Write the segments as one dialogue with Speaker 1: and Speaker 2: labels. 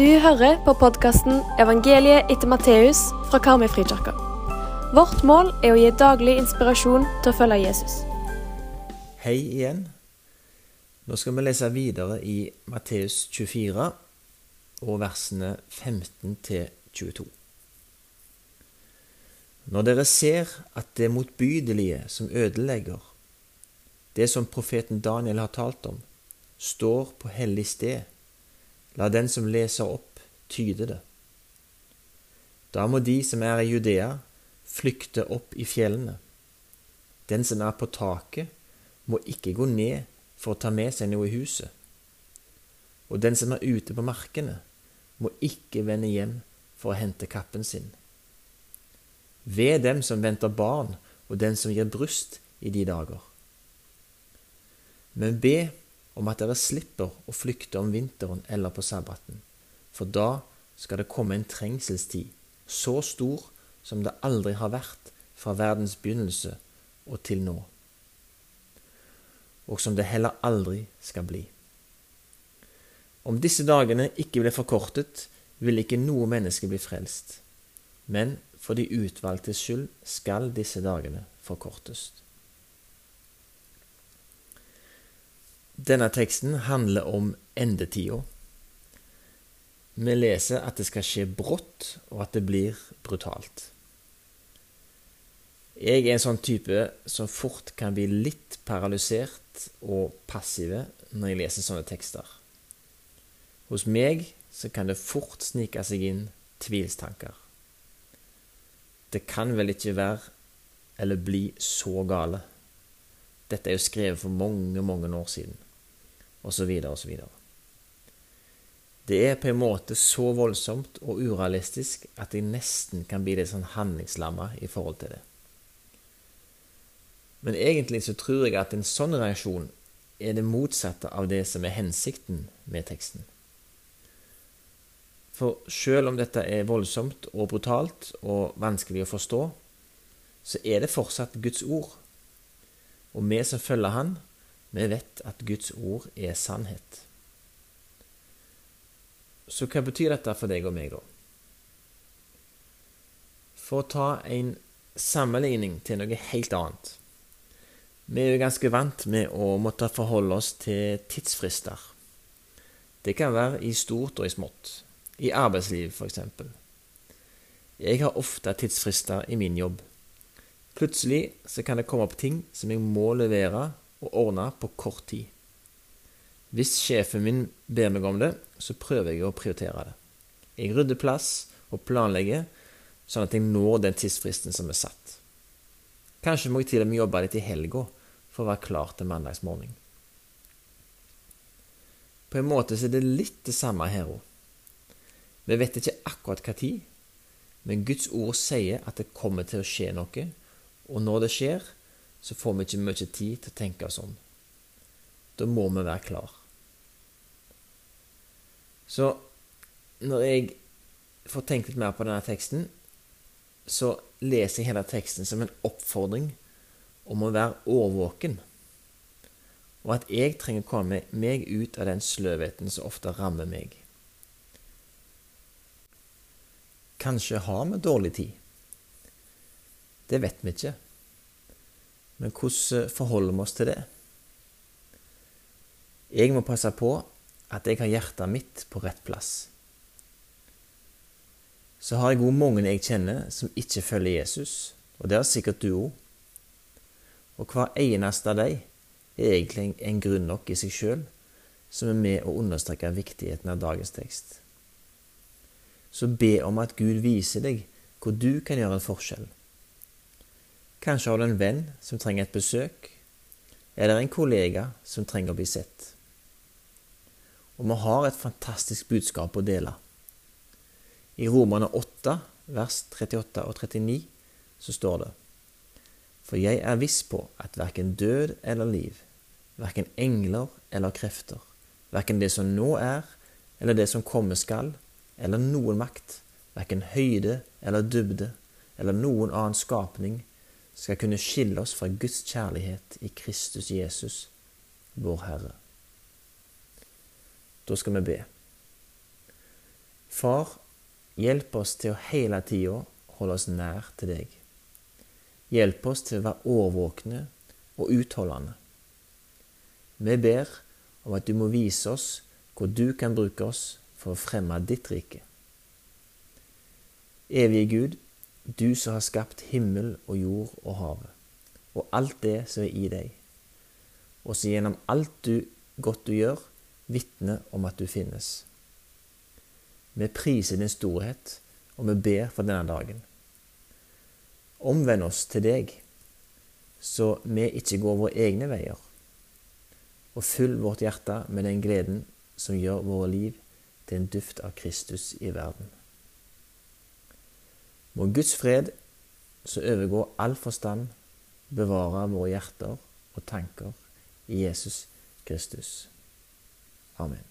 Speaker 1: Du hører på podkasten 'Evangeliet etter Matteus' fra Karmøyfrikirka. Vårt mål er å gi daglig inspirasjon til å følge Jesus.
Speaker 2: Hei igjen. Nå skal vi lese videre i Matteus 24 og versene 15 til 22. Når dere ser at det motbydelige som ødelegger, det som profeten Daniel har talt om, står på hellig sted, la den som leser opp, tyde det. Da må de som er i Judea, flykte opp i fjellene. Den som er på taket, må ikke gå ned for å ta med seg noe i huset. Og den som er ute på markene, må ikke vende hjem for å hente kappen sin. Ved dem som venter barn, og den som gir bryst i de dager. Men be om at dere slipper å flykte om vinteren eller på sabbaten, for da skal det komme en trengselstid så stor som det aldri har vært fra verdens begynnelse og til nå, og som det heller aldri skal bli. Om disse dagene ikke ble forkortet, vil ikke noe menneske bli frelst, men for de utvalgtes skyld skal disse dagene forkortes. Denne teksten handler om endetida. Vi leser at det skal skje brått, og at det blir brutalt. Jeg er en sånn type som fort kan bli litt paralysert og passive når jeg leser sånne tekster. Hos meg så kan det fort snike seg inn tvilstanker. Det kan vel ikke være eller bli så gale. Dette er jo skrevet for mange, mange år siden, osv., osv. Det er på en måte så voldsomt og urealistisk at jeg nesten kan bli litt sånn handlingslamma i forhold til det. Men egentlig så tror jeg at en sånn reaksjon er det motsatte av det som er hensikten med teksten. For selv om dette er voldsomt og brutalt og vanskelig å forstå, så er det fortsatt Guds ord. Og vi som følger Han, vi vet at Guds ord er sannhet. Så hva betyr dette for deg og meg, da? For å ta en sammenligning til noe helt annet. Vi er jo ganske vant med å måtte forholde oss til tidsfrister. Det kan være i stort og i smått. I arbeidslivet, f.eks. Jeg har ofte tidsfrister i min jobb. Plutselig så kan det komme opp ting som jeg må levere og ordne på kort tid. Hvis sjefen min ber meg om det, så prøver jeg å prioritere det. Jeg rydder plass og planlegger, sånn at jeg når den tidsfristen som er satt. Kanskje må jeg til og med jobbe litt i helga for å være klar til mandagsmorgen. På en måte så er det litt det samme her òg. Vi vet ikke akkurat hva tid, men Guds ord sier at det kommer til å skje noe, og når det skjer, så får vi ikke mye tid til å tenke oss om. Da må vi være klar. Så når jeg får tenkt litt mer på denne teksten, så leser jeg hele teksten som en oppfordring om å være årvåken, og at jeg trenger å komme meg ut av den sløvheten som ofte rammer meg. Kanskje har vi dårlig tid? Det vet vi ikke. Men hvordan forholder vi oss til det? Jeg må passe på at jeg har hjertet mitt på rett plass. Så har jeg òg mange jeg kjenner som ikke følger Jesus, og det har sikkert du òg. Og hver eneste av dem er egentlig en grunn nok i seg sjøl som er med å understreke viktigheten av dagens tekst. Så be om at Gud viser deg hvor du kan gjøre en forskjell. Kanskje har du en venn som trenger et besøk, eller en kollega som trenger å bli sett. Og vi har et fantastisk budskap å dele. I Romerne 8, vers 38 og 39, så står det for jeg er viss på at verken død eller liv, verken engler eller krefter, verken det som nå er, eller det som komme skal, eller noen makt, verken høyde eller dybde, eller noen annen skapning, skal kunne skille oss fra Guds kjærlighet i Kristus Jesus, vår Herre. Da skal vi be. Far, hjelp oss til å hele tida holde oss nær til deg. Hjelp oss til å være årvåkne og utholdende. Vi ber om at du må vise oss hvor du kan bruke oss for å fremme ditt rike. Evige Gud, du som har skapt himmel og jord og havet, og alt det som er i deg, og som gjennom alt du godt du gjør, vitner om at du finnes. Vi priser din storhet, og vi ber for denne dagen. Omvend oss til deg, så vi ikke går våre egne veier, og fyll vårt hjerte med den gleden som gjør våre liv til en duft av Kristus i verden. Må Guds fred, som overgår all forstand, bevare våre hjerter og tanker i Jesus Kristus. Amen.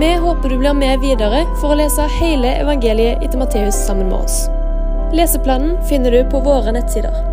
Speaker 1: Vi håper du blir med videre for å lese hele evangeliet etter Matteus sammen med oss. Leseplanen finner du på våre nettsider.